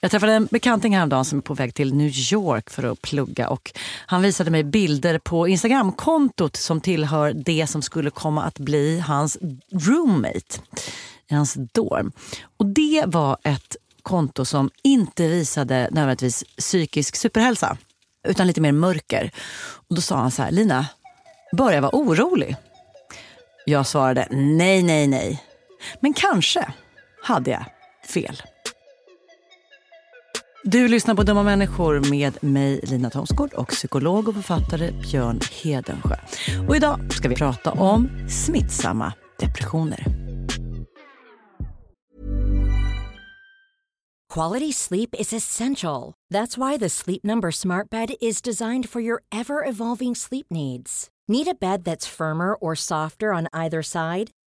Jag träffade en bekanting häromdagen som är på väg till New York för att plugga. Och han visade mig bilder på Instagramkontot som tillhör det som skulle komma att bli hans roommate i hans dorm. Och det var ett konto som inte visade nödvändigtvis psykisk superhälsa utan lite mer mörker. Och Då sa han så här, Lina, börjar jag vara orolig? Jag svarade nej, nej, nej. Men kanske hade jag fel. Du lyssnar på Dumma människor med mig, Lina Thomsgård och psykolog och författare Björn Hedensjö. Och idag ska vi prata om smittsamma depressioner. Quality sleep is essential. That's why the Sleep Number Smart Bed is designed for your ever evolving sleep needs. Need a bed that's firmer or softer on either side?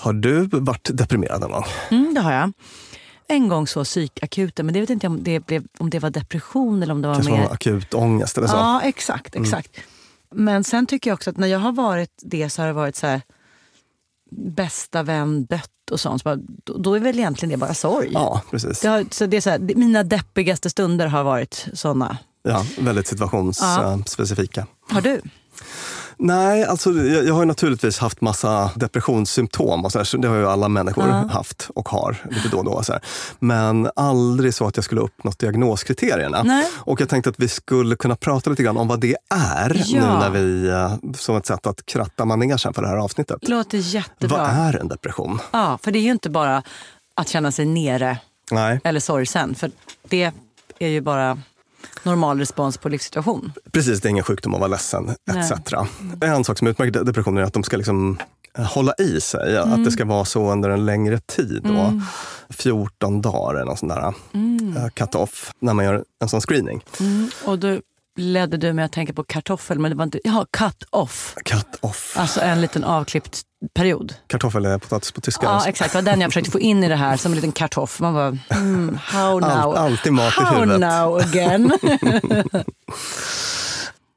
Har du varit deprimerad någon gång? Mm, det har jag. En gång så psykakuten, men det vet inte om det, blev, om det var depression eller om det var Kanske mer... någon akut ångest eller så? Ja, exakt. exakt. Men sen tycker jag också att när jag har varit det så har det varit så här bästa vän dött och sånt. Så bara, då, då är väl egentligen det bara sorg. Ja, precis. Det har, så det är så här, mina deppigaste stunder har varit såna. Ja, väldigt situationsspecifika. Har du? Nej, alltså jag, jag har ju naturligtvis haft massa depressionssymptom. Och så här, så det har ju alla människor haft och har lite då och då. Så här. Men aldrig så att jag skulle uppnått diagnoskriterierna. Nej. Och jag tänkte att vi skulle kunna prata lite grann om vad det är Ja. nu när vi, eh, som ett sätt att kratta manegen för det här avsnittet. Låter jättebra. Vad är en depression? Ja, för det är ju inte bara att känna sig nere Nej, eller sorgsen. För det är ju bara normal respons på livssituation. precis. Det är ingen sjukdom att vara ledsen, Nej. etc. En sak som utmärker depressioner är att de ska liksom eh, hålla i sig. Att Mm. det ska vara så under en längre tid. Då. 14 dagar eller någon sån där Mm. eh, cut-off när man gör en sån screening. Och då ledde du mig att tänka på kartoffel, men det var inte... Ja, cut off. Cut-off. Alltså en liten avklippt period. Kartoffel är potatis på tyska. Ja, exakt. Det var den jag försökte få in i det här som en liten kartoff. Man bara, mm, how now? Allt- alltid mat i how huvudet. now again?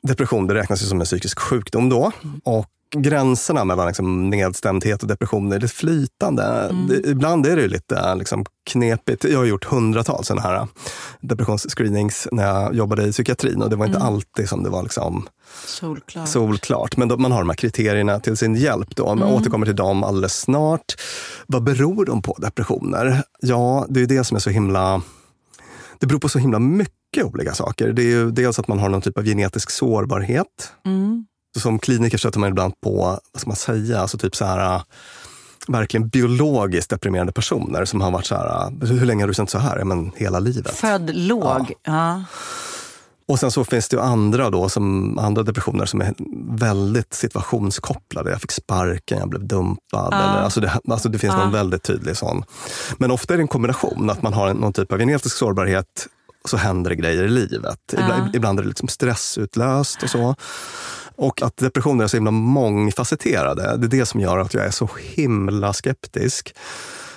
Depression det räknas ju som en psykisk sjukdom då. Och gränserna mellan liksom nedstämdhet och depression är lite flytande. Mm. Det, ibland är det lite liksom knepigt. Jag har gjort hundratals sådana här depressionsscreenings när jag jobbade i psykiatrin och det var inte Mm. alltid som det var liksom Solklart. solklart. Men då, man har de här kriterierna till sin hjälp. Då. Man återkommer till dem alldeles snart. Vad beror de på, depressioner? Ja, det är det som är så himla... Det beror på så himla mycket olika saker. Det är ju dels att man har någon typ av genetisk sårbarhet. Mm. Som kliniker stöter man ibland på, vad ska man säga, alltså typ så här äh, verkligen biologiskt deprimerande personer som har varit så här, äh, hur länge har du känt så här? Ja, men hela livet. Född låg. Ja. Och sen så finns det ju andra, då, som, andra depressioner som är väldigt situationskopplade. Jag fick sparken, jag blev dumpad. Eller, alltså det, alltså det finns någon väldigt tydlig sån. Men ofta är det en kombination, att man har någon typ av genetisk sårbarhet så händer det grejer i livet. Ibland, ibland är det liksom stressutlöst och så. Och att depressioner är så himla mångfacetterade, det är det som gör att jag är så himla skeptisk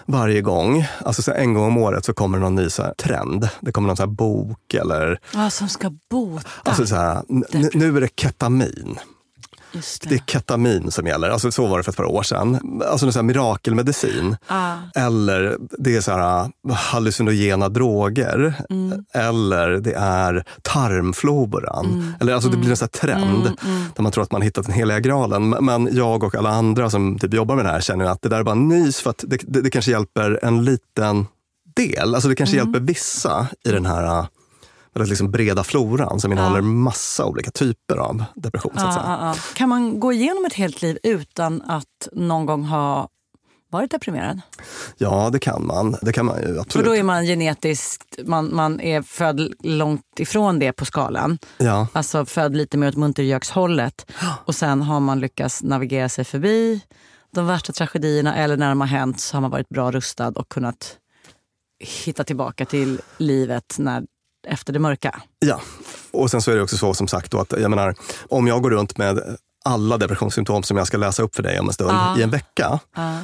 varje gång. Alltså så en gång om året så kommer någon ny så här trend. Det kommer någon så här bok eller... Ja, som ska bota. Alltså så här, nu är det ketamin. Det det. är ketamin som gäller. Alltså så var det för ett par år sedan. Alltså sån här mirakelmedicin. Ah. Eller det är så här äh, hallucinogena droger. Eller det är tarmfloran. Eller alltså det blir en sån här trend där man tror att man hittat den heliga graalen. Men jag och alla andra som typ jobbar med det här känner att det där är bara nys för att det, det, det kanske hjälper en liten del. Alltså det kanske hjälper vissa i den här äh, väldigt liksom breda floran som innehåller massa olika typer av depression. Så att Ja, säga. ja, ja. Kan man gå igenom ett helt liv utan att någon gång ha varit deprimerad? Ja, det kan man. Det kan man ju För absolut. då är man genetiskt, man, man är född långt ifrån det på skalan. Ja. Alltså född lite mer åt muntergökshållet. Och sen har man lyckats navigera sig förbi de värsta tragedierna eller när de har hänt så har man varit bra rustad och kunnat hitta tillbaka till livet när, efter det mörka. Ja, och sen så är det också så som sagt då att jag menar, om jag går runt med alla depressionssymptom som jag ska läsa upp för dig om en stund i en vecka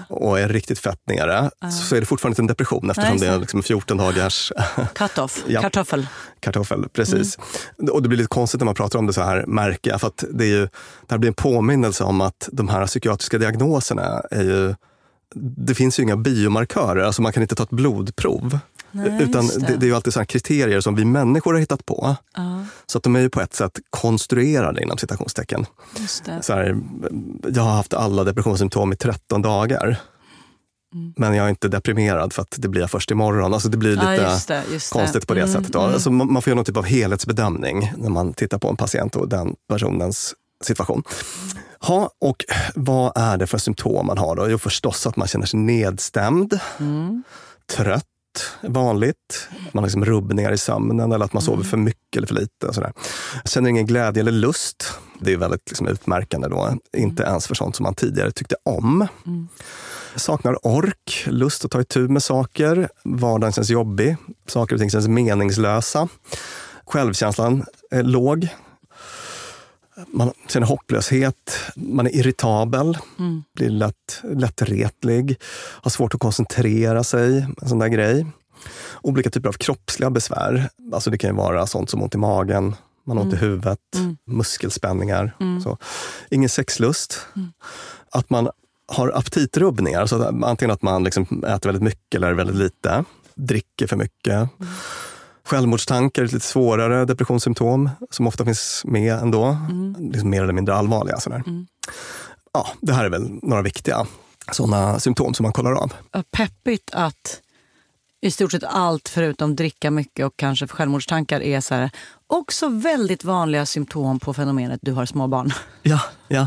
och är riktigt fett nere så är det fortfarande inte en depression eftersom Nej, det är liksom 14 dagars Cut-off, Ja. kartoffel. kartoffel. Precis. Mm. Och det blir lite konstigt när man pratar om det så här, märker jag. För att det, är ju, det här blir en påminnelse om att de här psykiatriska diagnoserna är ju det finns ju inga biomarkörer, alltså man kan inte ta ett blodprov. Nej, utan det. det. Det, är ju alltid så här kriterier som vi människor har hittat på. Ja, Så att de är ju på ett sätt konstruerade inom citationstecken. Så här, jag har haft alla depressionssymptom i 13 dagar. Mm. Men jag är inte deprimerad för att det blir jag först imorgon. Alltså det blir Ja, lite just det, just konstigt på det Mm, sättet. Då. Alltså man, får göra någon typ av helhetsbedömning när man tittar på en patient och den personens situation. Ha, och vad är det för symptom man har då? Jo, förstås att man känner sig nedstämd, Mm. trött, vanligt. Man har liksom rubbningar i sömnen eller att man sover för mycket eller för lite. Och sådär. Känner ingen glädje eller lust. Det är väldigt liksom utmärkande då. Inte ens för sånt som man tidigare tyckte om. Saknar ork, lust att ta itu med saker. Vardagen känns jobbig. Saker och ting känns meningslösa. Självkänslan är låg. Man känner hopplöshet, man är irritabel, blir lätt, lättretlig, har svårt att koncentrera sig, en sån där grej. Olika typer av kroppsliga besvär. Alltså det kan ju vara sånt som ont i magen, man har ont i huvudet, muskelspänningar. Så. Ingen sexlust. Att man har aptitrubbningar, så att antingen att man liksom äter väldigt mycket eller väldigt lite, dricker för mycket. Självmordstankar är lite svårare depressionssymptom som ofta finns med ändå. Liksom mer eller mindre allvarliga. Sådär. Ja, det här är väl några viktiga sådana symptom som man kollar av. Peppigt att i stort sett allt förutom dricka mycket och kanske självmordstankar är så här, också väldigt vanliga symptom på fenomenet du har små barn. Ja, ja,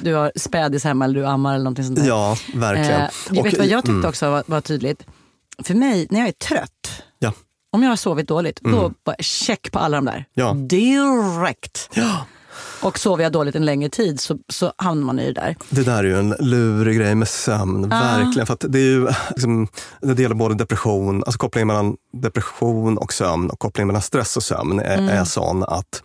Du har spädis hemma eller du ammar eller någonting sånt där. ja verkligen. Eh, jag vet Och- vad jag tyckte mm, också var, var tydligt? För mig, när jag är trött. Om jag har sovit dåligt, då bara check på alla de där. Mm. Ja. Direkt. Ja, Och sover jag dåligt en längre tid så, så hamnar man i det där. det där är ju en lurig grej med sömn, verkligen. För det är ju liksom, det gäller både depression, alltså kopplingen mellan depression och sömn och kopplingen mellan stress och sömn är, Mm. är sån att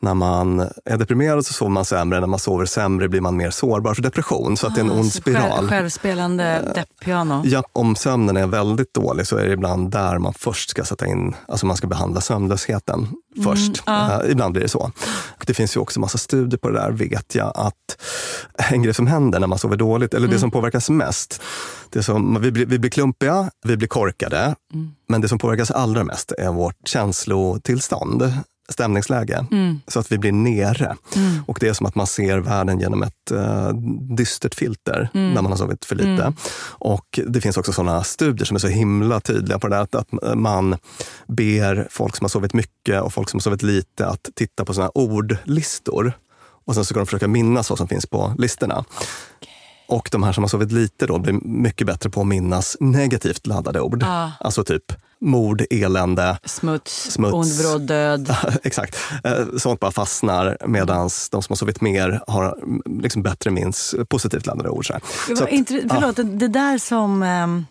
när man är deprimerad så sover man sämre, när man sover sämre blir man mer sårbar för depression. Så att det är en ond Så spiral. Ah, Själv, självspelande depppiano. Ja, om sömnen är väldigt dålig så är det ibland där man först ska sätta in, alltså man ska behandla sömnlösheten först. ja. Eh, ibland blir det så. Och det finns ju också massa studier på det där, vet jag, att en grej som händer när man sover dåligt, eller det som påverkas mest, det som, vi, blir, vi blir klumpiga, vi blir korkade, men det som påverkas allra mest är vårt känslotillstånd stämningsläge. Så att vi blir nere. Och det är som att man ser världen genom ett uh, dystert filter när man har sovit för lite. Och det finns också sådana studier som är så himla tydliga på det. Att, att man ber folk som har sovit mycket och folk som har sovit lite att titta på här ordlistor. Och sen så ska de försöka minnas vad som finns på listorna. Och de här som har sovit lite då blir mycket bättre på att minnas negativt laddade ord. Ah. Alltså typ mord, elände, Smuts, Smuts. ond bråd död. Exakt. Eh, Sånt bara fastnar medan de som har sovit mer har liksom bättre minns positivt laddade ord. Så, här. Det, så att, förlåt, det, det där som um,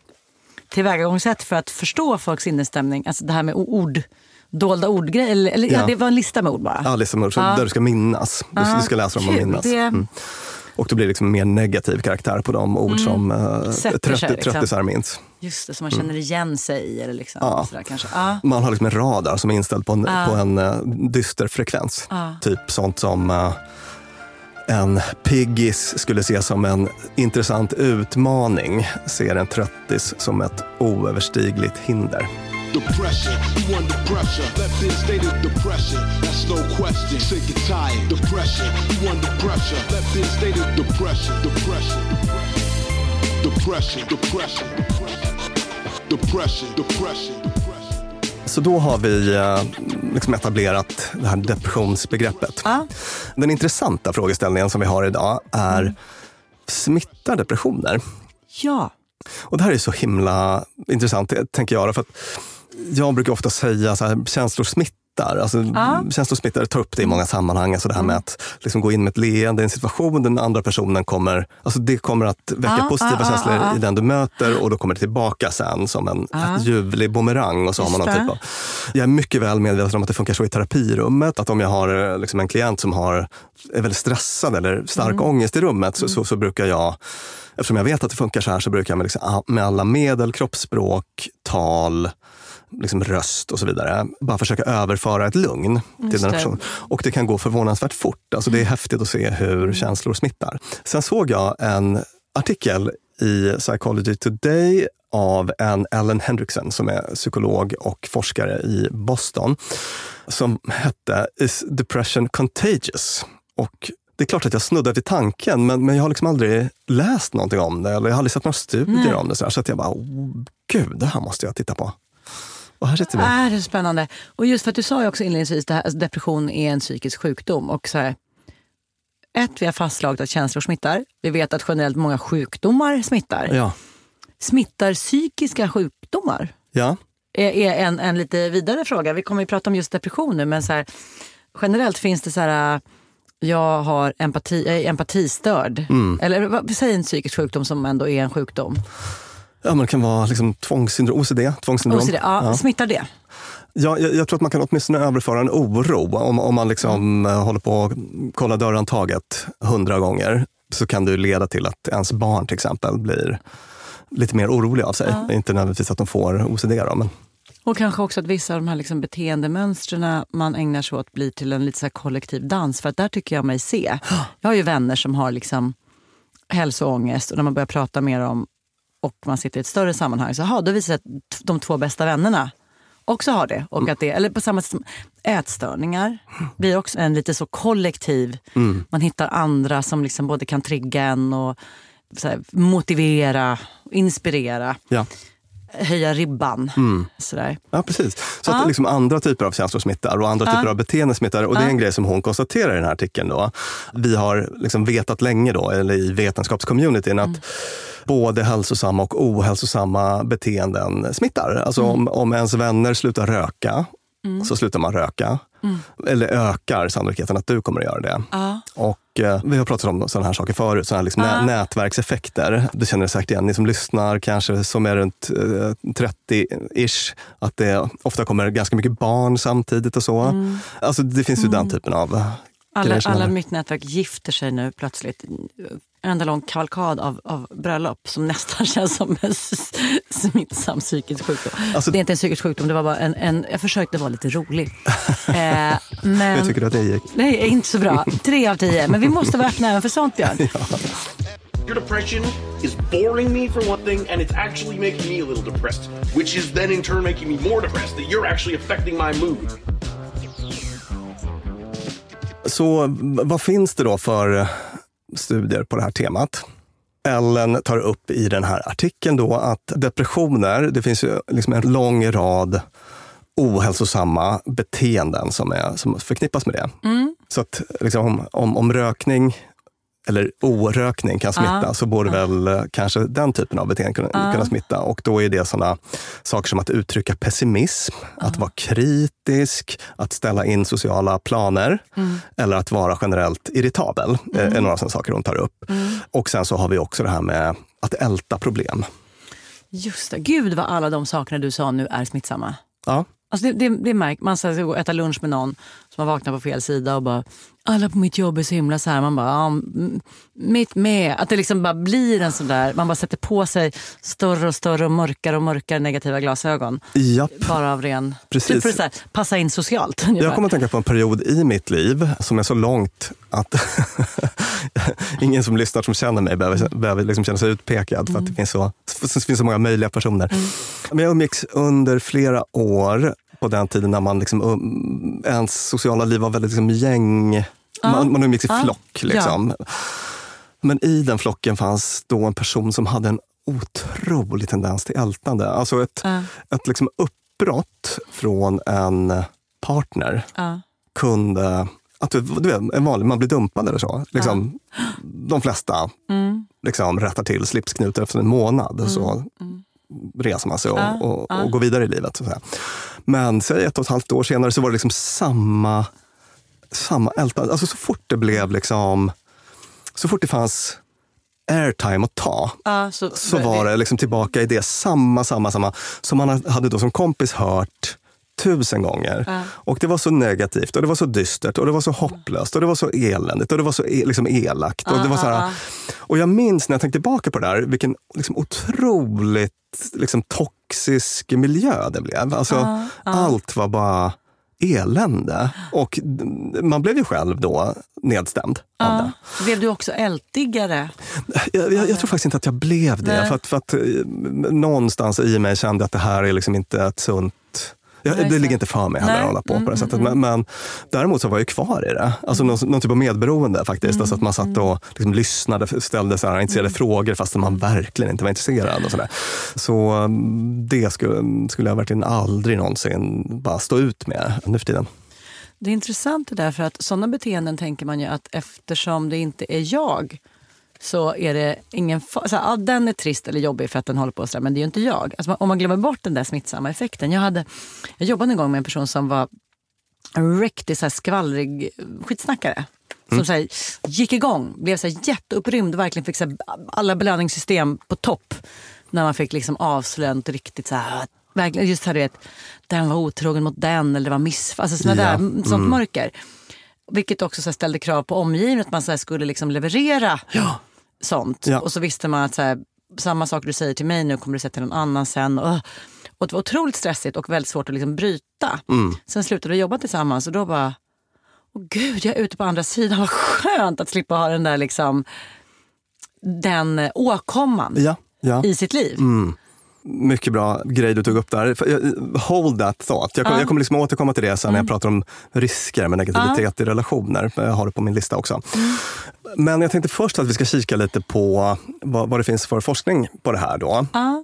tillvägagångssätt för att förstå folks sinnesstämning, alltså det här med ord, dolda ordgrejer, eller, eller ja. Ja. det var en lista med ord bara. Ja, liksom, så Ja. där du ska minnas. Du, Ja, du ska läsa dem och minnas. Mm. Och då blir liksom mer negativ karaktär på de ord som Mm. Sätter sig, liksom. tröttisar minns. Just det, som man känner igen sig i. Eller liksom, Ja. sådär, kanske. Ja. Man har liksom en radar som är inställd på en, Ja. på en uh, dyster frekvens. Typ sånt som uh, en piggis skulle se som en intressant utmaning ser en tröttis som ett oöverstigligt hinder. Depression, you under pressure. Left in state of depression, that's no question. Sick and tired. Depression, you under pressure. Left in state of depression, depression. Depression, depression. Depression, depression. Så då har vi eh, liksom etablerat det här depressionsbegreppet. Ja. Den intressanta frågeställningen som vi har idag är, Mm. smittar depressioner? ja. Och det här är så himla intressant, tänker jag. För att jag brukar ofta säga så här, känslor smittar. Alltså, Ja. Känslor smittar, tar upp det i många sammanhang. Alltså det här med att liksom gå in med ett leende i en situation, den andra personen kommer, alltså det kommer att väcka Ja, positiva ja, känslor i den du möter och då kommer det tillbaka sen som en Ja. ljuvlig bumerang. Och så har man någon typ av, jag är mycket väl medveten om att det funkar så i terapirummet. Att om jag har eh, liksom en klient som har, är väldigt stressad eller stark Mm. ångest i rummet så, så, så brukar jag Eftersom jag vet att det funkar så här så brukar jag med, liksom, med alla medel, kroppsspråk, tal, liksom röst och så vidare, bara försöka överföra ett lugn till den här det. personen. Och det kan gå förvånansvärt fort. Alltså det är häftigt att se hur känslor smittar. Sen såg jag en artikel i Psychology Today av en Ellen Hendrickson som är psykolog och forskare i Boston som hette Is depression contagious? Och det är klart att jag snuddade vid tanken, men, men jag har liksom aldrig läst någonting om det. Eller jag har aldrig sett några studier Nej. om det. Så, här, så att jag bara, oh, gud, det här måste jag titta på. Och här sitter vi. Är det är spännande. Och just för att du sa ju också inledningsvis att alltså, depression är en psykisk sjukdom. Och så här, ett, vi har fastslagit att känslor smittar. Vi vet att generellt många sjukdomar smittar. Ja. Smittar psykiska sjukdomar? ja. är, är en, en lite vidare fråga. Vi kommer ju prata om just depression nu, men så här, generellt finns det så här, jag har empati, jag är empatistörd. Mm. Eller säg en psykisk sjukdom som ändå är en sjukdom. Ja, men det kan vara liksom tvångssyndrom, OCD. Tvångssyndrom. OCD, ja, Smittar det? Ja, jag, jag tror att man kan åtminstone överföra en oro. Om, om man liksom mm. håller på att kolla dörrhandtaget hundra gånger så kan det leda till att ens barn till exempel blir lite mer oroliga av sig. Ja. Inte nödvändigtvis att de får OCD. Då, men... Och kanske också att vissa av de här liksom beteendemönstren man ägnar sig åt blir till en lite så kollektiv dans. För att där tycker jag mig se. Jag har ju vänner som har liksom hälsoångest och när man börjar prata mer om och man sitter i ett större sammanhang så aha, då visar det sig att de två bästa vännerna också har det. Och att det eller på samma sätt som ätstörningar blir också en lite så kollektiv. Mm. Man hittar andra som liksom både kan trigga en och här, motivera, inspirera. Ja höja ribban. Mm. Sådär. Ja, precis. Så ja. att liksom andra typer av känslor smittar och andra ja. typer av beteenden smittar. Och det är en grej som hon konstaterar i den här artikeln. Då. Vi har liksom vetat länge, då, eller i vetenskapscommunityn, att mm. Både hälsosamma och ohälsosamma beteenden smittar. Alltså mm. om, om ens vänner slutar röka, mm. så slutar man röka. Mm. Eller ökar sannolikheten att du kommer att göra det. Ja. Och eh, Vi har pratat om sådana här saker förut, sådana här liksom ja. nätverkseffekter. Du känner det säkert igen, ni som lyssnar, kanske som är runt eh, 30-ish, att det ofta kommer ganska mycket barn samtidigt och så. Mm. Alltså det finns ju den mm. typen av alla, alla mitt nätverk gifter sig nu plötsligt en enda lång kavalkad av, av bröllop som nästan känns som en smittsam psykisk sjukdom. Alltså, det är inte en psykisk sjukdom, det var bara en, en jag försökte vara lite rolig. eh, men, Hur tycker du att det gick? Nej, inte så bra. Tre av tio. Men vi måste vara öppna även för sånt, Björn. ja. Your depression is boring me for one thing, and it's actually making me a little depressed, which is then in turn making me more depressed that you're actually affecting my mood. Så vad finns det då för studier på det här temat. Ellen tar upp i den här artikeln då att depressioner, det finns ju liksom en lång rad ohälsosamma beteenden som, är, som förknippas med det. Mm. Så att liksom, om, om rökning eller orökning kan smitta, ah. så borde ah. väl eh, kanske den typen av beteende kunna, ah. kunna smitta. Och då är det sådana saker som att uttrycka pessimism, att vara kritisk, att ställa in sociala planer mm. eller att vara generellt irritabel. Mm. är några sådana saker hon tar upp. Mm. Och sen så har vi också det här med att älta problem. Just det. Gud vad alla de sakerna du sa nu är smittsamma. Ja. Alltså det, det, det märker man. Ska gå och äta lunch med någon som har vaknat på fel sida och bara alla på mitt jobb är så himla så här. Man bara, ja, mitt med. Att det liksom bara blir en sån där, man bara sätter på sig större och större och mörkare och mörkare negativa glasögon. Japp. Bara av ren, Precis. typ så här, passa in socialt. Ungefär. Jag kommer att tänka på en period i mitt liv som är så långt att ingen som lyssnar som känner mig behöver, behöver liksom känna sig utpekad för att det finns så, det finns så många möjliga personer. Mm. Men jag umgicks under flera år på den tiden när man liksom, um, ens sociala liv var väldigt liksom, gäng. Ja. Man, man umgicks i ja. flock. Liksom. Ja. Men i den flocken fanns då en person som hade en otrolig tendens till ältande. Alltså ett, ja. ett liksom uppbrott från en partner kunde att du, du vet, en vanlig, man blir dumpad eller så. Liksom, De flesta mm. liksom, rättar till slipsknutar efter en månad. Mm. Så mm. reser man sig och, och, och, går vidare i livet. Så men säg ett och ett halvt år senare så var det liksom samma, samma ältande. Alltså så fort det blev liksom, så fort det fanns airtime att ta, ah, så, så var det liksom tillbaka i det samma, samma, samma som man hade då som kompis hört tusen gånger. Ah. Och det var så negativt och det var så dystert och det var så hopplöst och det var så eländigt och det var så e liksom elakt. Och, det var så här, och jag minns när jag tänkte tillbaka på det där, vilken liksom otroligt liksom, toxisk miljö det blev. Alltså. Allt var bara elände. Och man blev ju själv då nedstämd uh. av det. Blev du också ältigare? Jag, jag, jag, tror faktiskt inte att jag blev det. För att, för att, eh, någonstans i mig kände att det här är liksom inte ett sunt jag, det ligger inte för mig heller att hålla på mm, på det sättet. Mm, men, men, däremot så var jag kvar i det. Alltså någon, någon typ av medberoende faktiskt. Mm, alltså att man satt och liksom lyssnade, ställde så här, intresserade mm. frågor fastän man verkligen inte var intresserad. Och så där. så mm, det skulle, skulle jag verkligen aldrig någonsin bara stå ut med nu för tiden. Det är intressant det där, för att sådana beteenden tänker man ju att eftersom det inte är jag så är det ingen här, ja, Den är trist eller jobbig för att den håller på så där, men det är ju inte jag. Alltså, om man glömmer bort den där smittsamma effekten. Jag, hade, jag jobbade en gång med en person som var en riktigt så här skvallrig skitsnackare. Som mm. så här, gick igång, blev så här jätteupprymd verkligen fick så här, alla belöningssystem på topp När man fick liksom avslöja något riktigt så här, verkligen, just här du vet, den var otrogen mot den eller det var miss, alltså Ja, där, sånt mörker. Vilket också så ställde krav på omgivningen att man så skulle liksom leverera sånt. Ja. Och så visste man att så här, samma sak du säger till mig nu kommer du säga till någon annan sen. Och, och det var otroligt stressigt och väldigt svårt att liksom bryta. Sen slutade vi jobba tillsammans och då bara, åh gud jag är ute på andra sidan, vad skönt att slippa ha den där liksom, den eh, åkomman Ja, ja. i sitt liv. Mycket bra grej du tog upp där. Jag- Hold that thought. Jag, kommer- Ja. jag kommer liksom återkomma till det sen när jag pratar om risker med negativitet i relationer. Jag har det på min lista också. Men jag tänkte först att vi ska kika lite på vad, vad det finns för forskning på det här. Då. Ja.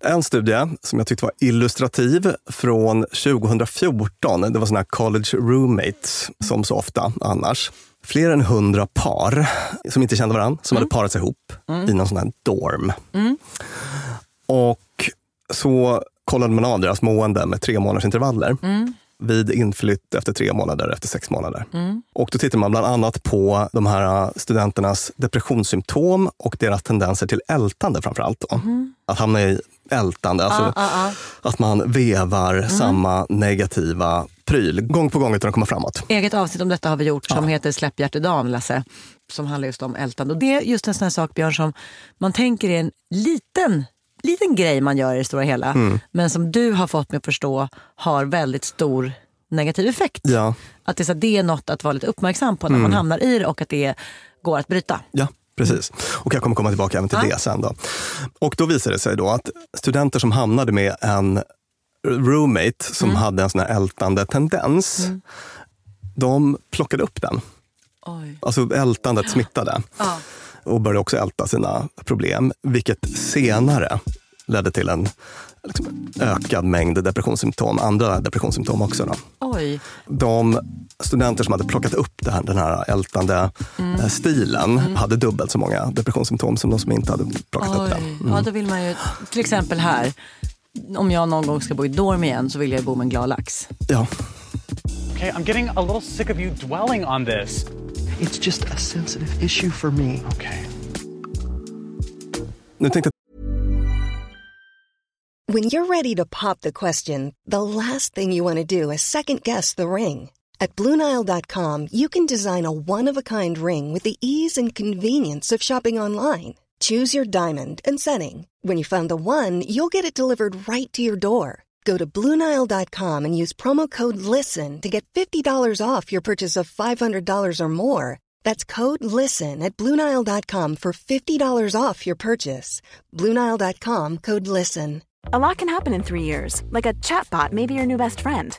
En studie som jag tyckte var illustrativ från 2014. Det var såna här college roommates, som så ofta annars. Fler än hundra par som inte kände varandra, som hade parat sig ihop i någon sån här dorm. Och så kollade man av deras mående med tre månaders intervaller. Vid inflytt efter tre månader, efter sex månader. Och då tittar man bland annat på de här studenternas depressionssymptom och deras tendenser till ältande framför allt. Då. Att hamna i ältande, alltså att man vevar samma negativa pryl gång på gång utan att komma framåt. Eget avsnitt om detta har vi gjort som heter Släpp hjärtedagen, Lasse. Som handlar just om ältande. Och det är just en sån här sak, Björn, som man tänker är en liten, liten grej man gör i det stora hela. Men som du har fått mig att förstå har väldigt stor negativ effekt. Ja. Att det, är så, det är något att vara lite uppmärksam på när man hamnar i det och att det går att bryta. Ja, precis. Och jag kommer komma tillbaka även till Ja. det sen. Då. Och då visade det sig då att studenter som hamnade med en roommate som hade en sån här ältande tendens, de plockade upp den. Oj. Alltså ältandet smittade och började också älta sina problem, vilket senare ledde till en liksom, ökad mängd depressionssymptom, andra depressionssymptom också. Då. Oj. De studenter som hade plockat upp det här, den här ältande eh, stilen hade dubbelt så många depressionssymptom som de som inte hade plockat upp den. Oj. Ja, då vill man ju, till exempel här, om jag någon gång ska bo i dorm igen så vill jag bo med en glad lax. Ja. Okay, I'm getting a little sick of you dwelling on this. It's just a sensitive issue for me. Okay. Nu tänkte When you're ready to pop the question, the last thing you want to do is second guess the ring. At Bluenile.com, you can design a one of a kind ring with the ease and convenience of shopping online. Choose your diamond and setting. When you find the one, you'll get it delivered right to your door. Go to Bluenile.com and use promo code LISTEN to get $50 off your purchase of $500 or more. That's code LISTEN at Bluenile.com for $50 off your purchase. Bluenile.com code LISTEN. A lot can happen in three years, like a chatbot may be your new best friend.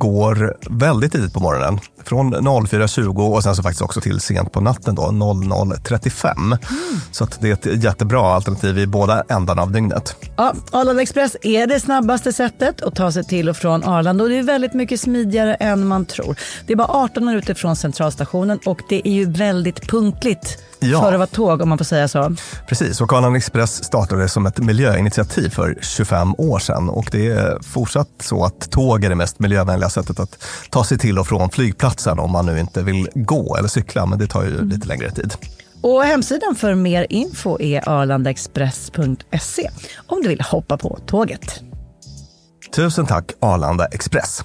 går väldigt tidigt på morgonen. Från 04.20 och sen så faktiskt också till sent på natten då, 00.35. Mm. Så det är ett jättebra alternativ i båda ändarna av dygnet. Ja, Arlanda Express är det snabbaste sättet att ta sig till och från Arlanda och det är väldigt mycket smidigare än man tror. Det är bara 18 minuter från centralstationen och det är ju väldigt punktligt Ja. för att vara tåg om man får säga så. Precis, och Arlanda Express startade som ett miljöinitiativ för 25 år sedan och det är fortsatt så att tåg är det mest miljövänliga enda sättet att ta sig till och från flygplatsen om man nu inte vill gå eller cykla, men det tar ju lite längre tid. Och hemsidan för mer info är arlandaexpress.se om du vill hoppa på tåget. Tusen tack Arlanda Express.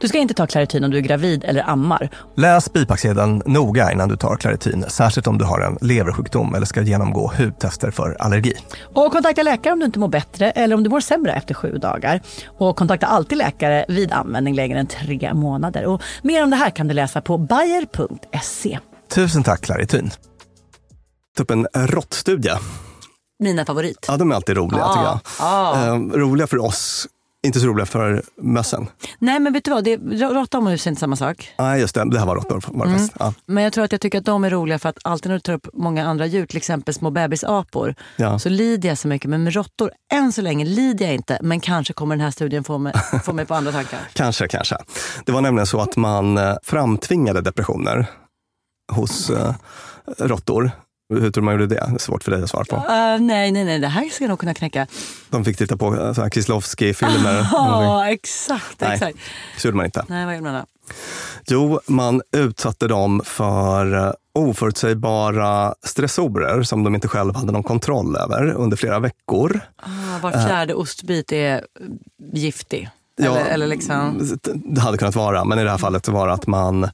Du ska inte ta Clarityn om du är gravid eller ammar. Läs bipacksedeln noga innan du tar Claritin, särskilt om du har en leversjukdom eller ska genomgå hudtester för allergi. Och kontakta läkare om du inte mår bättre eller om du mår sämre efter sju dagar. Och kontakta alltid läkare vid användning längre än tre månader. Och mer om det här kan du läsa på bayer.se. Tusen tack Claritin. Upp en råttstudie. Mina favorit. Ja, de är alltid roliga Ah, tycker jag. ah. Ehm, roliga för oss, inte så roliga för mössen. Nej men vet du vad, det, råtta och mus är inte samma sak. Nej, just det. Det här var råttor. Mm. Ja. Men jag tror att jag tycker att de är roliga för att alltid när du tar upp många andra djur, till exempel små bebisapor, Ja. så lider jag så mycket. Men med råttor, än så länge lider jag inte. Men kanske kommer den här studien få mig, få mig på andra tankar. Kanske, kanske. Det var nämligen så att man eh, framtvingade depressioner hos eh, råttor. Hur tror du man gjorde det? Det är svårt för dig att svara på. Uh, nej, nej, nej, det här ska jag nog kunna knäcka. De fick titta på eh, Kieslowski-filmer. Ja, exakt, Nej, exakt. så gjorde man inte. Nej, vad gjorde man då? Jo, man utsatte dem för eh, oförutsägbara stressorer som de inte själva hade någon kontroll över under flera veckor. Ah, var fjärde ostbit är giftig. Eller, eller liksom... Det hade kunnat vara, men i det här fallet var det att man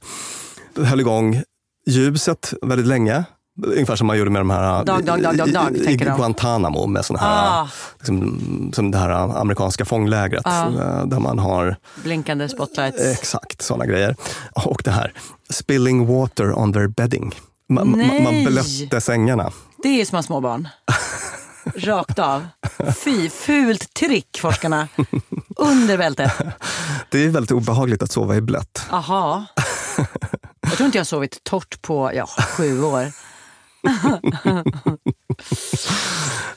höll igång ljuset väldigt länge. Ungefär som man gjorde med de här Dag, dag, dag, dag, dag, i, i. Guantanamo med såna här, Ah. liksom, som det här amerikanska fånglägret Ah. eh, där man har Blinkande spotlights. exakt såna grejer. Och det här, spilling water on their bedding. Man, man, man blötte sängarna. Det är som små barn. Rakt av. Fy, fult trick forskarna. Under bältet. Det är väldigt obehagligt att sova i blött. Aha. Jag tror inte jag har sovit torrt på ja, sju år.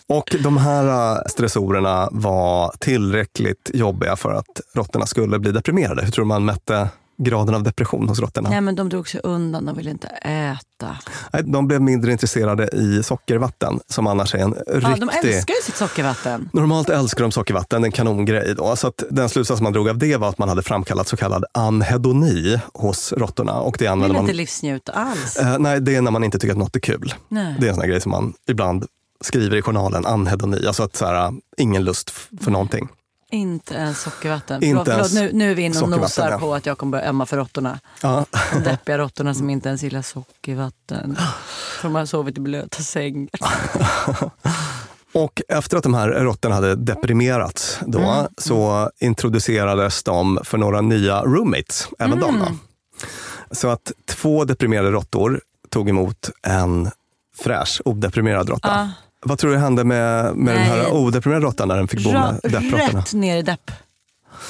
Och de här äh, stressorerna var tillräckligt jobbiga för att råttorna skulle bli deprimerade. Hur tror du man mätte graden av depression hos råttorna? Nej men de drog sig undan, de ville inte äta. Nej, De blev mindre intresserade i sockervatten som annars är en Ja, riktig... de älskar ju sitt sockervatten. Normalt älskar de sockervatten, en kanongrej. Då. Så att den slutsats man drog av det var att man hade framkallat så kallad anhedoni hos råttorna. Och det använder man... inte livsnjut alls. Eh, nej, det är när man inte tycker att något är kul. Nej. Det är en sån grej som man ibland skriver i journalen, anhedoni. Alltså att så här, ingen lust för någonting. Inte ens sockervatten. Inte förlåt, förlåt, ens nu, nu är vi inne och nosar ja. på att jag kommer börja ömma för råttorna. Ja. De deppiga råttorna som inte ens gillar sockervatten. För de har sovit i blöta sängar. Och efter att de här råttorna hade deprimerats då, Mm. så introducerades de för några nya roommates, även de. Mm. Så att två deprimerade råttor tog emot en fräsch, odeprimerad råtta. Ja. Vad tror du hände med, med den här odeprimerade råttan när den fick bo med deppråttorna? rätt ner i depp.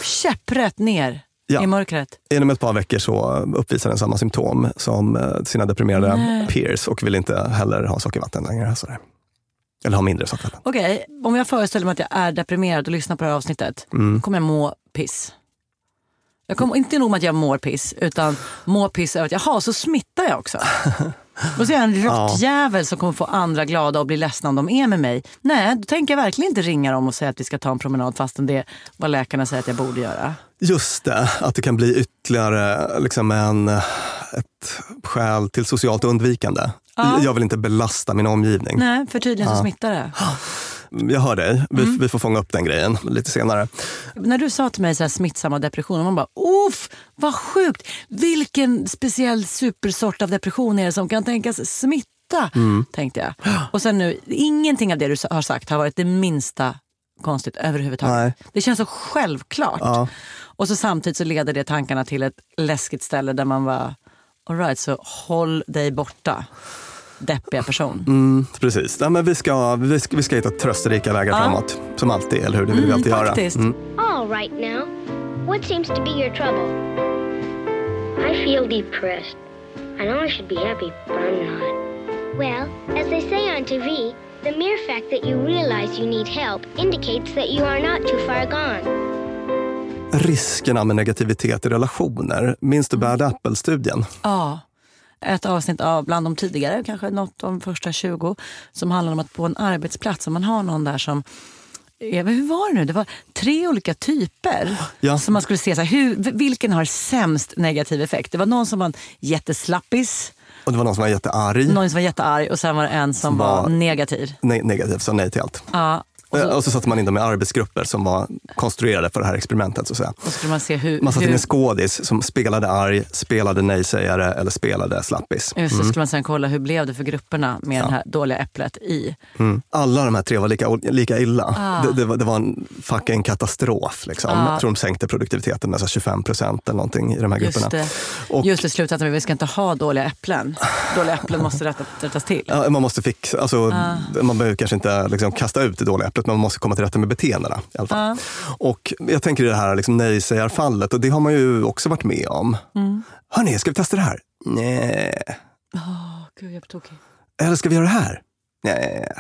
Käpprätt ner Ja. i mörkret. Inom ett par veckor så uppvisade den samma symptom som eh, sina deprimerade Nej. peers och vill inte heller ha sockervatten längre. Sådär. Eller ha mindre sockervatten. Okej, om jag föreställer mig att jag är deprimerad och lyssnar på det här avsnittet, Mm. kommer jag må piss. Jag kommer inte nog med att jag mår piss, utan må piss över att jaha, så smittar jag också. Och så är jag en råttjävel som kommer få andra glada och bli ledsna om de är med mig. Nej, då tänker jag verkligen inte ringa dem och säga att vi ska ta en promenad fastän det är vad läkarna säger att jag borde göra. Just det, att det kan bli ytterligare liksom en, ett skäl till socialt undvikande. Ja. Jag vill inte belasta min omgivning. Nej, för tydligen så Ja. smittar det. Jag hör dig. Vi, Mm. vi får fånga upp den grejen lite senare. När du sa till mig så här smittsamma depressioner, man bara uff, vad sjukt. Vilken speciell supersort av depression är det som kan tänkas smitta? Mm. Tänkte jag. Och sen nu, ingenting av det du har sagt har varit det minsta konstigt överhuvudtaget. Nej. Det känns så självklart. Ja. Och så samtidigt så leder det tankarna till ett läskigt ställe där man bara, alright, så håll dig borta. Deppiga person. Mm, precis. Ja, men vi, ska, vi, ska, vi ska hitta trösterika vägar Ja. framåt. Som alltid, eller hur? Det vill vi Mm, alltid faktiskt. göra. Mm. All right now. What seems to be your trouble? I feel depressed. I know I should be happy, but I'm not. Well, as they say on TV, the mere fact that you realize you need help indicates that you are not too far gone. Riskerna med negativitet i relationer. Minns du Mm. Bad Apple-studien? Ja. Ett avsnitt av bland de tidigare, kanske något de första 20, som handlar om att på en arbetsplats, om man har någon där som Eva, hur var det nu? Det var tre olika typer Ja. som man skulle se, så här, hur, vilken har sämst negativ effekt? Det var någon som var en jätteslappis, Och det var någon som var jättearg. någon som var jättearg och sen var det en som, Som var, var- negativ. Ne- negativ, sa nej till allt. Ja, och, Och så, så, satte man in dem i arbetsgrupper som var konstruerade för det här experimentet. Så att säga. och så skulle man se hur... Man satte in hur en skådis som spelade arg, spelade nej-sägare eller spelade slappis. just så Mm. skulle man sen kolla hur blev det för grupperna med det här dåliga äpplet i. Mm. Alla de här tre var lika, lika illa. Ah. Det, det, var, det var en fucking katastrof. Liksom. Ah. Jag tror de sänkte produktiviteten med så här 25 procent eller någonting i de här Just grupperna. det, Och- just det slutsatsen, vi ska inte ha dåliga äpplen. Dåliga äpplen måste rätta, rättas till. Ja, man måste fixa, alltså, Ah. man behöver kanske inte liksom, kasta ut det dåliga äpplet, men man måste komma till rätta med beteendena. I alla fall. Ja. Och jag tänker i det här liksom, nej-sägarfallet, och det har man ju också varit med om. Mm. Hörni, ska vi testa det här? Nej. Åh, gud, jag tokig. Eller ska vi göra det här? Nej.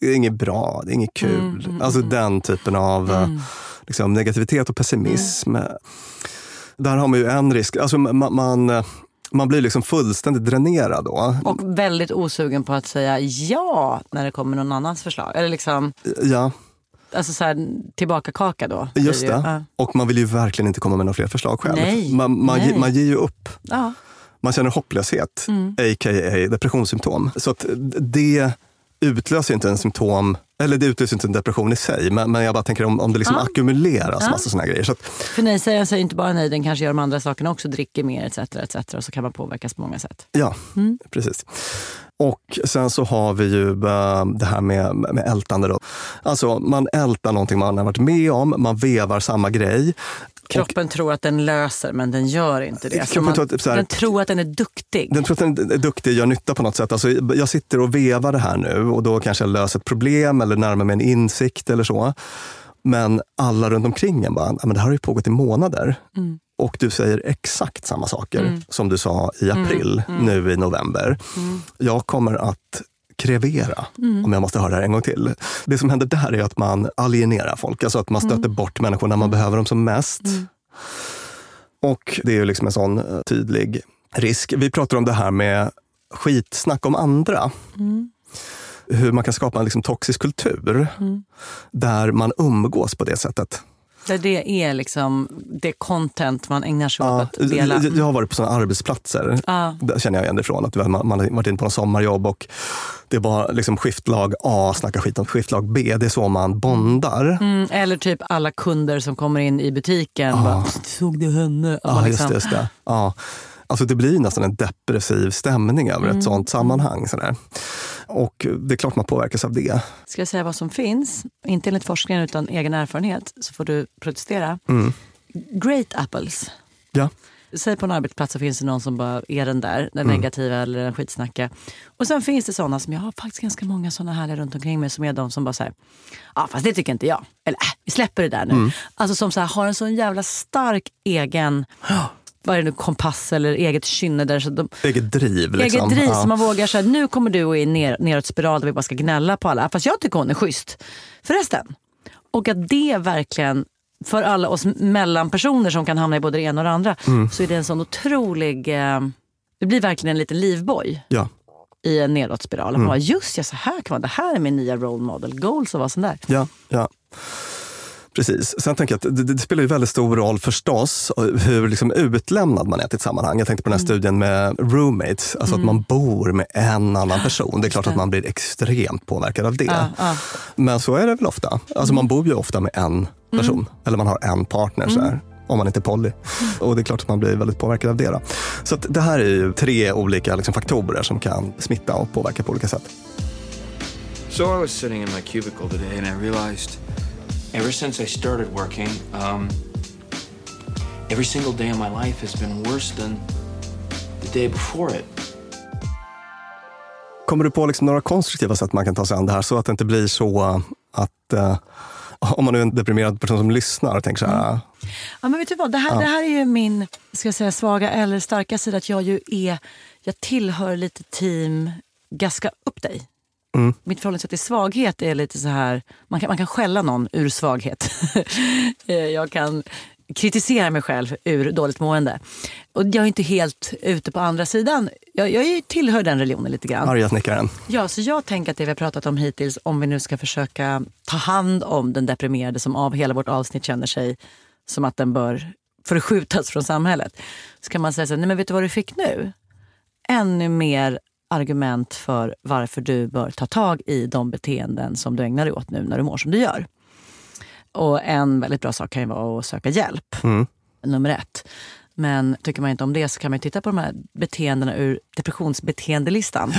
Det är inget bra, det är inget kul. Mm, mm, alltså mm. den typen av eh, Mm. liksom, negativitet och pessimism. Där har man ju en risk. Alltså, man, man, eh, man blir liksom fullständigt dränerad då. Och väldigt osugen på att säga ja när det kommer någon annans förslag. Eller liksom, Ja, alltså så här, tillbaka kaka då. just ju. det. Ja. Och man vill ju verkligen inte komma med några fler förslag själv. Nej, man, man, nej. ge- man ger ju upp. Ja. Man känner hopplöshet, Mm. a.k.a. depressionssymptom. Så att det utlöser inte en symptom, eller det utlöser inte en depression i sig, men, men jag bara tänker om, om det liksom Ja. ackumuleras Ja. massa såna här grejer. Så att, För nej-sägaren säger inte bara nej, den kanske gör de andra sakerna också, dricker mer etc. etc. Och så kan man påverkas på många sätt. ja, Mm. precis. Och sen så har vi ju eh, det här med, med ältande. Då. Alltså man ältar någonting man har varit med om, man vevar samma grej. Kroppen tror att den löser men den gör inte det. Alltså man, tror att här- den tror att den är duktig. Den tror att den är duktig, gör nytta på något sätt. Alltså, jag sitter och vevar det här nu och då kanske jag löser ett problem eller närmar mig en insikt eller så. Men alla runt omkring en bara, "Ja, men det här har ju pågått i månader. Mm. Och du säger exakt samma saker Mm. som du sa i april, Mm. nu i november. Mm. Jag kommer att krevera Mm. om jag måste höra det en gång till. Det som händer där är att man alienerar folk, alltså att man stöter Mm. bort människor när man behöver dem som mest. Och det är ju liksom en sån eh, tydlig risk. Vi pratar om det här med skitsnack om andra. Mm. Hur man kan skapa en liksom toxisk kultur Mm. där man umgås på det sättet. Där det är liksom det content man ägnar sig åt Ja, att dela. jag, har varit på sådana arbetsplatser. Ja. Där känner jag igen det ifrån. Att man, man har varit inne på en sommarjobb och det är bara liksom skiftlag A snackar skit om skiftlag B. Det är så man bondar. Mm, eller typ alla kunder som kommer in i butiken. Bara, Såg du henne? Ja, man just liksom- det. Just det. Ja. Alltså det blir nästan en depressiv stämning över Mm. ett sånt sammanhang. Sådär. Och det är klart man påverkas av det. Ska jag säga vad som finns? Inte enligt forskningen utan egen erfarenhet. Så får du protestera. Mm. Great apples. Ja. Säg på en arbetsplats så finns det någon som bara är den där, den Mm. negativa eller den skitsnacka. Och sen finns det sådana som jag har faktiskt ganska många sådana här runt omkring mig som är de som bara säger ja fast det tycker inte jag. Eller äh, vi släpper det där nu. Mm. Alltså som så här, har en sån jävla stark egen, vad är det nu, kompass eller eget kynne där. Så de, Eget driv. Liksom. Eget driv Ja. så man vågar säga nu kommer du i en ner, neråt spiral där vi bara ska gnälla på alla. Fast jag tycker hon är schysst. Förresten. Och att det verkligen, för alla oss mellanpersoner som kan hamna i både det ena och det andra, Mm. så är det en sån otrolig, eh, det blir verkligen en liten livboj Ja. i en nedåtspiral. Mm. Man bara, just ja, så här kan man, det här är min nya role model. Goals och vad sånt där. Ja, ja. Precis. Sen tänker jag att det, det spelar ju väldigt stor roll förstås hur liksom utlämnad man är till ett sammanhang. Jag tänkte på den här studien med roommates, alltså att man bor med en annan person. Det är klart att man blir extremt påverkad av det. Ja, ja. Men så är det väl ofta. Alltså man bor ju ofta med en person, eller man har en partner. Så här. Om man inte är poly. Och det är klart att man blir väldigt påverkad av det. Då. Så att det här är ju tre olika liksom, faktorer som kan smitta och påverka på olika sätt. So I was sitting in my cubicle today and I realized ever since I started working, um, every single day of my life has been worse than the day before it. Kommer du på liksom några konstruktiva sätt man kan ta sig an det här så att det inte blir så att eh, om man nu är en deprimerad person som lyssnar och tänker så här, Ja, men vet du vad? Det här, Ja. det här är ju min ska jag säga, svaga eller starka sida. Att jag ju är, jag tillhör lite team gaska upp dig. Mm. Mitt förhållningssätt till svaghet är lite så här, man kan, man kan skälla någon ur svaghet. Eh, jag kan kritisera mig själv ur dåligt mående. Och jag är inte helt ute på andra sidan. Jag, jag tillhör den religionen lite grann. arga snickaren. Ja, så jag tänker att det vi har pratat om hittills, om vi nu ska försöka ta hand om den deprimerade som av hela vårt avsnitt känner sig som att den bör förskjutas från samhället. Så kan man säga så här, nej men vet du vad du fick nu? Ännu mer argument för varför du bör ta tag i de beteenden som du ägnar dig åt nu när du mår som du gör. Och en väldigt bra sak kan ju vara att söka hjälp Mm. nummer ett. Men tycker man inte om det så kan man ju titta på de här beteendena ur depressionsbeteendelistan.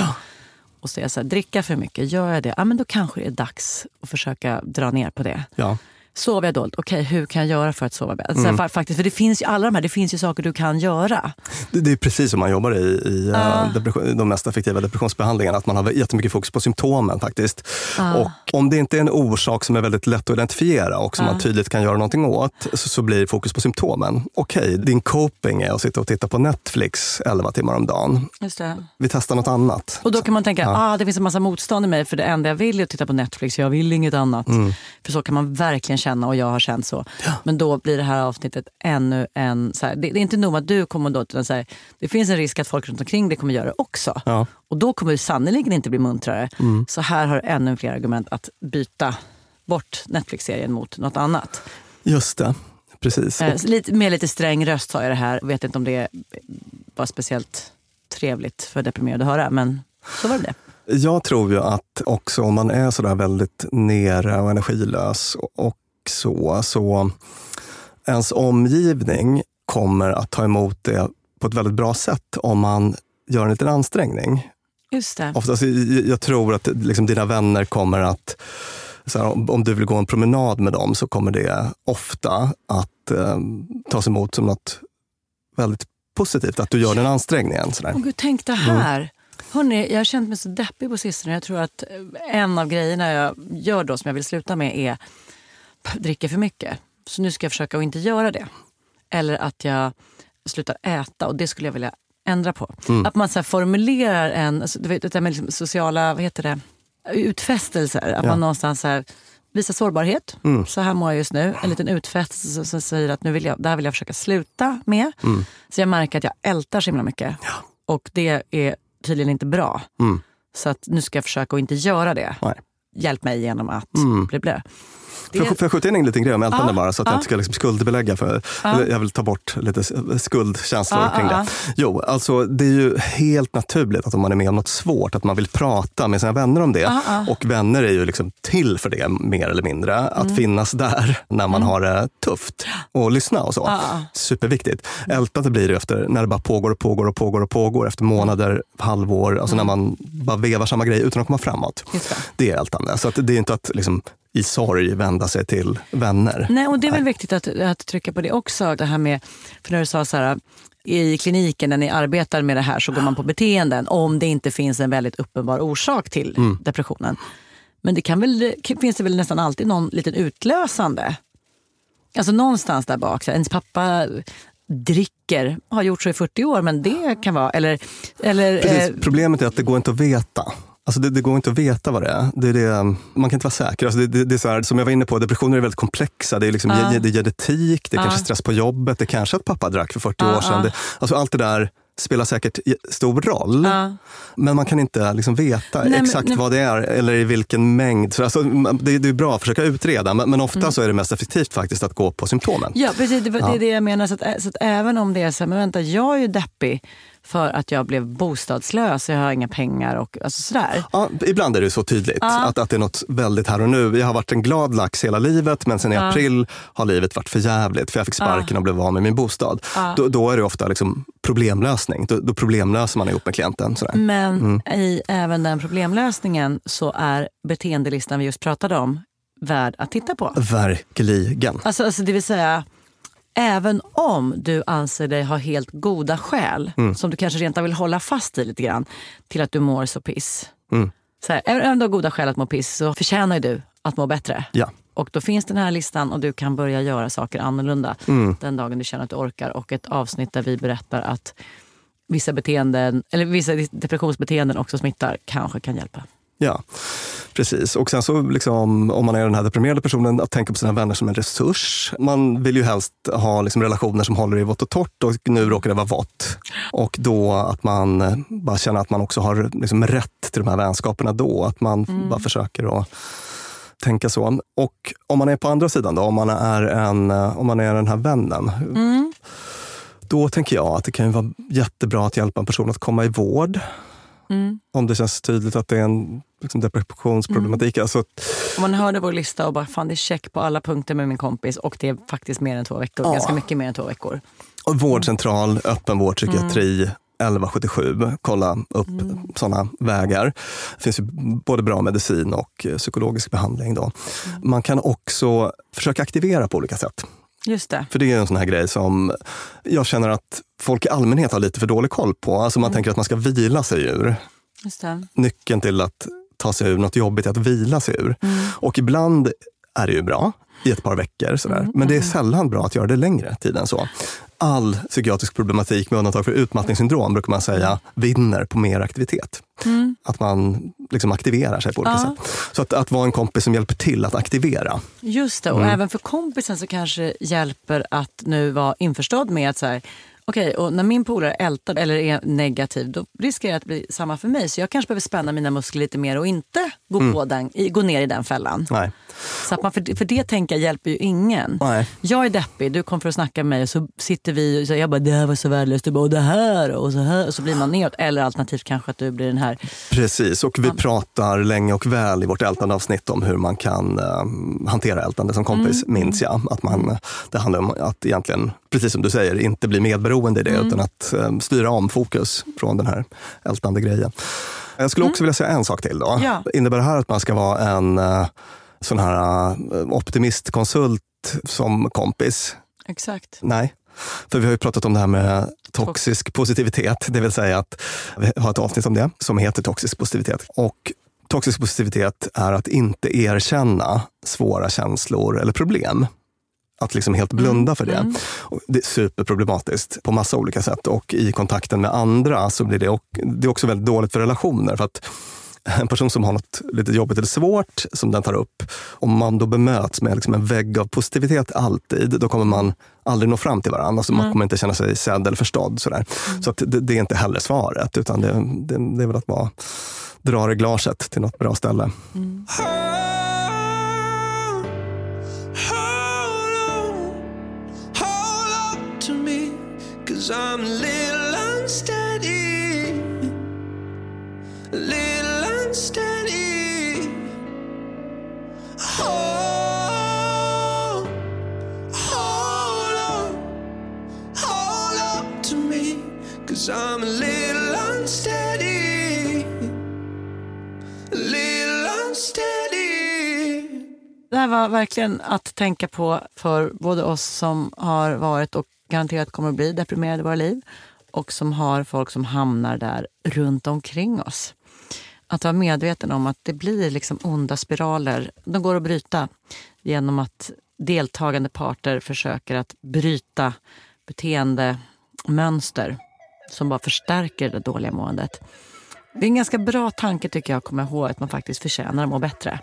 Och säga så här, dricka för mycket, gör jag det? Ja, men då kanske det är dags att försöka dra ner på det. Ja. Sover jag dåligt? Okej, hur kan jag göra för att sova bättre? Mm. Så här, faktiskt, för det finns ju alla de här, det finns ju saker du kan göra. Det, det är precis som man jobbar i, i depression, de mest effektiva depressionsbehandlingarna. Att man har jättemycket fokus på symptomen faktiskt. Ja. Och om det inte är en orsak som är väldigt lätt att identifiera och som Ja. man tydligt kan göra någonting åt, så, så blir fokus på symptomen. Okej, din coping är att sitta och titta på Netflix 11 timmar om dagen. Just det. Vi testar något annat. Och då kan man tänka, ah, det finns en massa motstånd i mig för det enda jag vill är att titta på Netflix, jag vill inget annat. Mm. För så kan man verkligen känna och jag har känt så. Men då blir det här avsnittet ännu en... Så här, det, det är inte nog med att du kommer då, utan så här, det finns en risk att folk runt omkring dig kommer göra det också. Ja. Och då kommer du sannoliken inte bli muntrare. Mm. Så här har du ännu fler argument att byta bort Netflix-serien mot något annat. Just det, precis. Eh, lite, med lite sträng röst sa jag det här. Vet inte om det var speciellt trevligt för deprimerade att höra, men så var det det. Jag tror ju att också om man är sådär väldigt nere och energilös och så, så ens omgivning kommer att ta emot det på ett väldigt bra sätt om man gör en liten ansträngning. Just det. Oftast, jag- tror att liksom, dina vänner kommer att, så här, om- om du vill gå en promenad med dem så kommer det ofta att eh, tas emot som något väldigt positivt, att du gör den ansträngningen. Sådär. Åh gud, tänk det här. Hörrni, jag har känt mig så deppig på sistone. Jag tror att eh, en av grejerna jag gör då som jag vill sluta med är dricka för mycket. Så nu ska jag försöka att inte göra det. Eller att jag slutar äta och det skulle jag vilja ändra på. Mm. Att man så formulerar en, alltså, du vet, det där med liksom sociala, vad heter det, utfästelser. Att Ja. man någonstans så här, visar sårbarhet. Mm. Så här mår jag just nu. En liten utfästelse som, som säger att nu vill jag, det här vill jag försöka sluta med. Mm. Så jag märker att jag ältar så himla mycket. Och det är tydligen inte bra. Mm. Så att nu ska jag försöka att inte göra det. Hjälp mig genom att Mm. bli blö. Får jag, får jag skjuta in en liten grej om Ja, bara så att ja. jag inte ska liksom skuldbelägga? För, Jag vill ta bort lite skuldkänslor kring det. Jo, alltså det är ju helt naturligt att om man är med om något svårt, att man vill prata med sina vänner om det. Och vänner är ju liksom till för det mer eller mindre. Att Mm. finnas där när man Mm. har det tufft och lyssna och så. Superviktigt. Ältande blir det efter när det bara pågår och pågår och pågår och pågår efter månader, halvår, alltså Mm. när man bara vevar samma grej utan att komma framåt. Just det. Det är ältande. Så att det är inte att liksom, i sorg vända sig till vänner. Nej, och det är väl viktigt att, att trycka på det också. Det här med, för när du sa så här, i kliniken när ni arbetar med det här så går man på beteenden om det inte finns en väldigt uppenbar orsak till Mm. depressionen. Men det kan väl, finns det väl nästan alltid någon liten utlösande. Alltså någonstans där bak. Så ens pappa dricker, har gjort så i 40 år, men det kan vara... Eller, eller, Precis. eh, Problemet är att det går inte att veta. Alltså det, det går inte att veta vad det är. Det det, man kan inte vara säker. Alltså det, det, det är så här, som jag var inne på, depressioner är väldigt komplexa. Det är, liksom, Ja. det är genetik, det är Ja. kanske stress på jobbet, det är kanske att pappa drack för 40 Ja, år sedan. ja. Alltså allt det där spelar säkert stor roll. Men man kan inte liksom veta Nej, men- exakt nej. vad det är eller i vilken mängd. Så alltså, det, det är bra att försöka utreda, men, men ofta så är det mest effektivt faktiskt att gå på symptomen. Ja, precis. Det, var- det Ja. är det jag menar. Så att, så att även om det är så här, men vänta, jag är ju deppig för att jag blev bostadslös, jag har inga pengar och alltså sådär. Ja, ibland är det så tydligt Ja. att, att det är något väldigt här och nu. Jag har varit en glad lax hela livet men sen i Ja. april har livet varit för jävligt för jag fick sparken och blev av med min bostad. Då, då är det ofta liksom problemlösning. Då, då problemlöser man ihop med klienten. Sådär. Men Mm. i även den problemlösningen så är beteendelistan vi just pratade om värd att titta på. Verkligen. Alltså, alltså det vill säga, även om du anser dig ha helt goda skäl, Mm. som du kanske rent vill hålla fast i lite grann, till att du mår så piss. Mm. Så här, även om du har goda skäl att må piss så förtjänar du att må bättre. Ja. Och då finns den här listan och du kan börja göra saker annorlunda Mm. den dagen du känner att du orkar. Och ett avsnitt där vi berättar att vissa beteenden, eller vissa depressionsbeteenden också smittar, kanske kan hjälpa. Ja, precis. Och sen så liksom, om man är den här deprimerade personen, att tänka på sina vänner som en resurs. Man vill ju helst ha liksom relationer som håller i vått och torrt och nu råkar det vara vått. Och då att man eh, bara känner att man också har liksom rätt till de här vänskaperna då. Att man Mm. bara försöker att tänka så. Och om man är på andra sidan då, om man är, en, eh, om man är den här vännen. Mm. Då tänker jag att det kan ju vara jättebra att hjälpa en person att komma i vård. Mm. Om det känns tydligt att det är en liksom, depressionsproblematik. Mm. Alltså, Om man hörde vår lista och bara, fan det är check på alla punkter med min kompis och det är faktiskt mer än två veckor. Ja. Ganska mycket mer än två veckor. och vårdcentral, öppenvårdpsykiatri, 1177. Kolla upp Mm. sådana vägar. Det finns ju både bra medicin och psykologisk behandling. Då. Mm. Man kan också försöka aktivera på olika sätt. Just det. För det är en sån här grej som jag känner att folk i allmänhet har lite för dålig koll på. Alltså man tänker att man ska vila sig ur. Just det. Nyckeln till att ta sig ur något jobbigt är att vila sig ur. Mm. Och ibland är det ju bra i ett par veckor. Sådär. Men det är sällan bra att göra det längre tid än så. All psykiatrisk problematik med undantag för utmattningssyndrom brukar man säga vinner på mer aktivitet. Mm. Att man liksom aktiverar sig på olika Ja. sätt. Så att, att vara en kompis som hjälper till att aktivera. Just det, och Mm. även för kompisen så kanske hjälper att nu vara införstådd med att så här, okej, och när min polare ältar eller är negativ då riskerar det att bli samma för mig. Så jag kanske behöver spänna mina muskler lite mer och inte gå, Mm. på den, gå ner i den fällan. Nej. Så att man, för, för det tänka hjälper ju ingen. Nej. Jag är deppig, du kom för att snacka med mig och så sitter vi och så jag bara det här var så värdelöst, du bara och det här och så här. Och så blir man neråt. Eller alternativt kanske att du blir den här Precis, och vi pratar länge och väl i vårt ältande avsnitt om hur man kan eh, hantera ältande som kompis, Mm. minns jag. Att man, det handlar om att egentligen, precis som du säger, inte bli medberoende i det Mm. utan att eh, styra om fokus från den här ältande grejen. Jag skulle också vilja säga en sak till. Då. Mm. Ja. Innebär det här att man ska vara en eh, sån här eh, optimistkonsult som kompis? Exakt. Nej. För vi har ju pratat om det här med toxisk positivitet, det vill säga att vi har ett avsnitt om det som heter toxisk positivitet. Och toxisk positivitet är att inte erkänna svåra känslor eller problem. Att liksom helt blunda för det. Och Det är superproblematiskt på massa olika sätt. Och i kontakten med andra så blir det, och, det är också väldigt dåligt för relationer. För att en person som har något lite jobbigt eller svårt som den tar upp, om man då bemöts med liksom en vägg av positivitet alltid, då kommer man aldrig nå fram till varandra. Alltså Man Mm. kommer inte känna sig sedd eller förstådd. Sådär. Så att det, det är inte heller svaret, utan det, det, det är väl att bara dra reglaget till något bra ställe. Hold cause I'm a little unsteady. A little unsteady. Hold, hold up, hold up to me, cause I'm a little unsteady. A little unsteady. Det här var verkligen att tänka på för både oss som har varit och garanterat kommer att bli deprimerade i våra liv och som har folk som hamnar där runt omkring oss. Att vara medveten om att det blir liksom onda spiraler. De går att bryta genom att deltagande parter försöker att bryta beteendemönster som bara förstärker det dåliga måendet. Det är en ganska bra tanke tycker jag att komma ihåg att man faktiskt förtjänar att må bättre.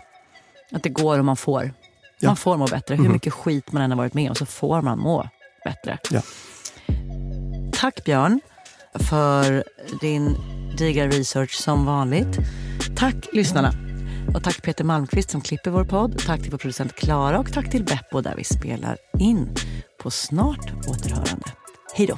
Att det går och man får. Ja. Man får må bättre. Hur Mhm. mycket skit man än har varit med om så får man må bättre. Ja. Tack Björn. för din digra research som vanligt. Tack lyssnarna. Och tack Peter Malmqvist som klipper vår podd. Tack till vår producent Klara och tack till Beppo där vi spelar in. På snart återhörande. Hej då.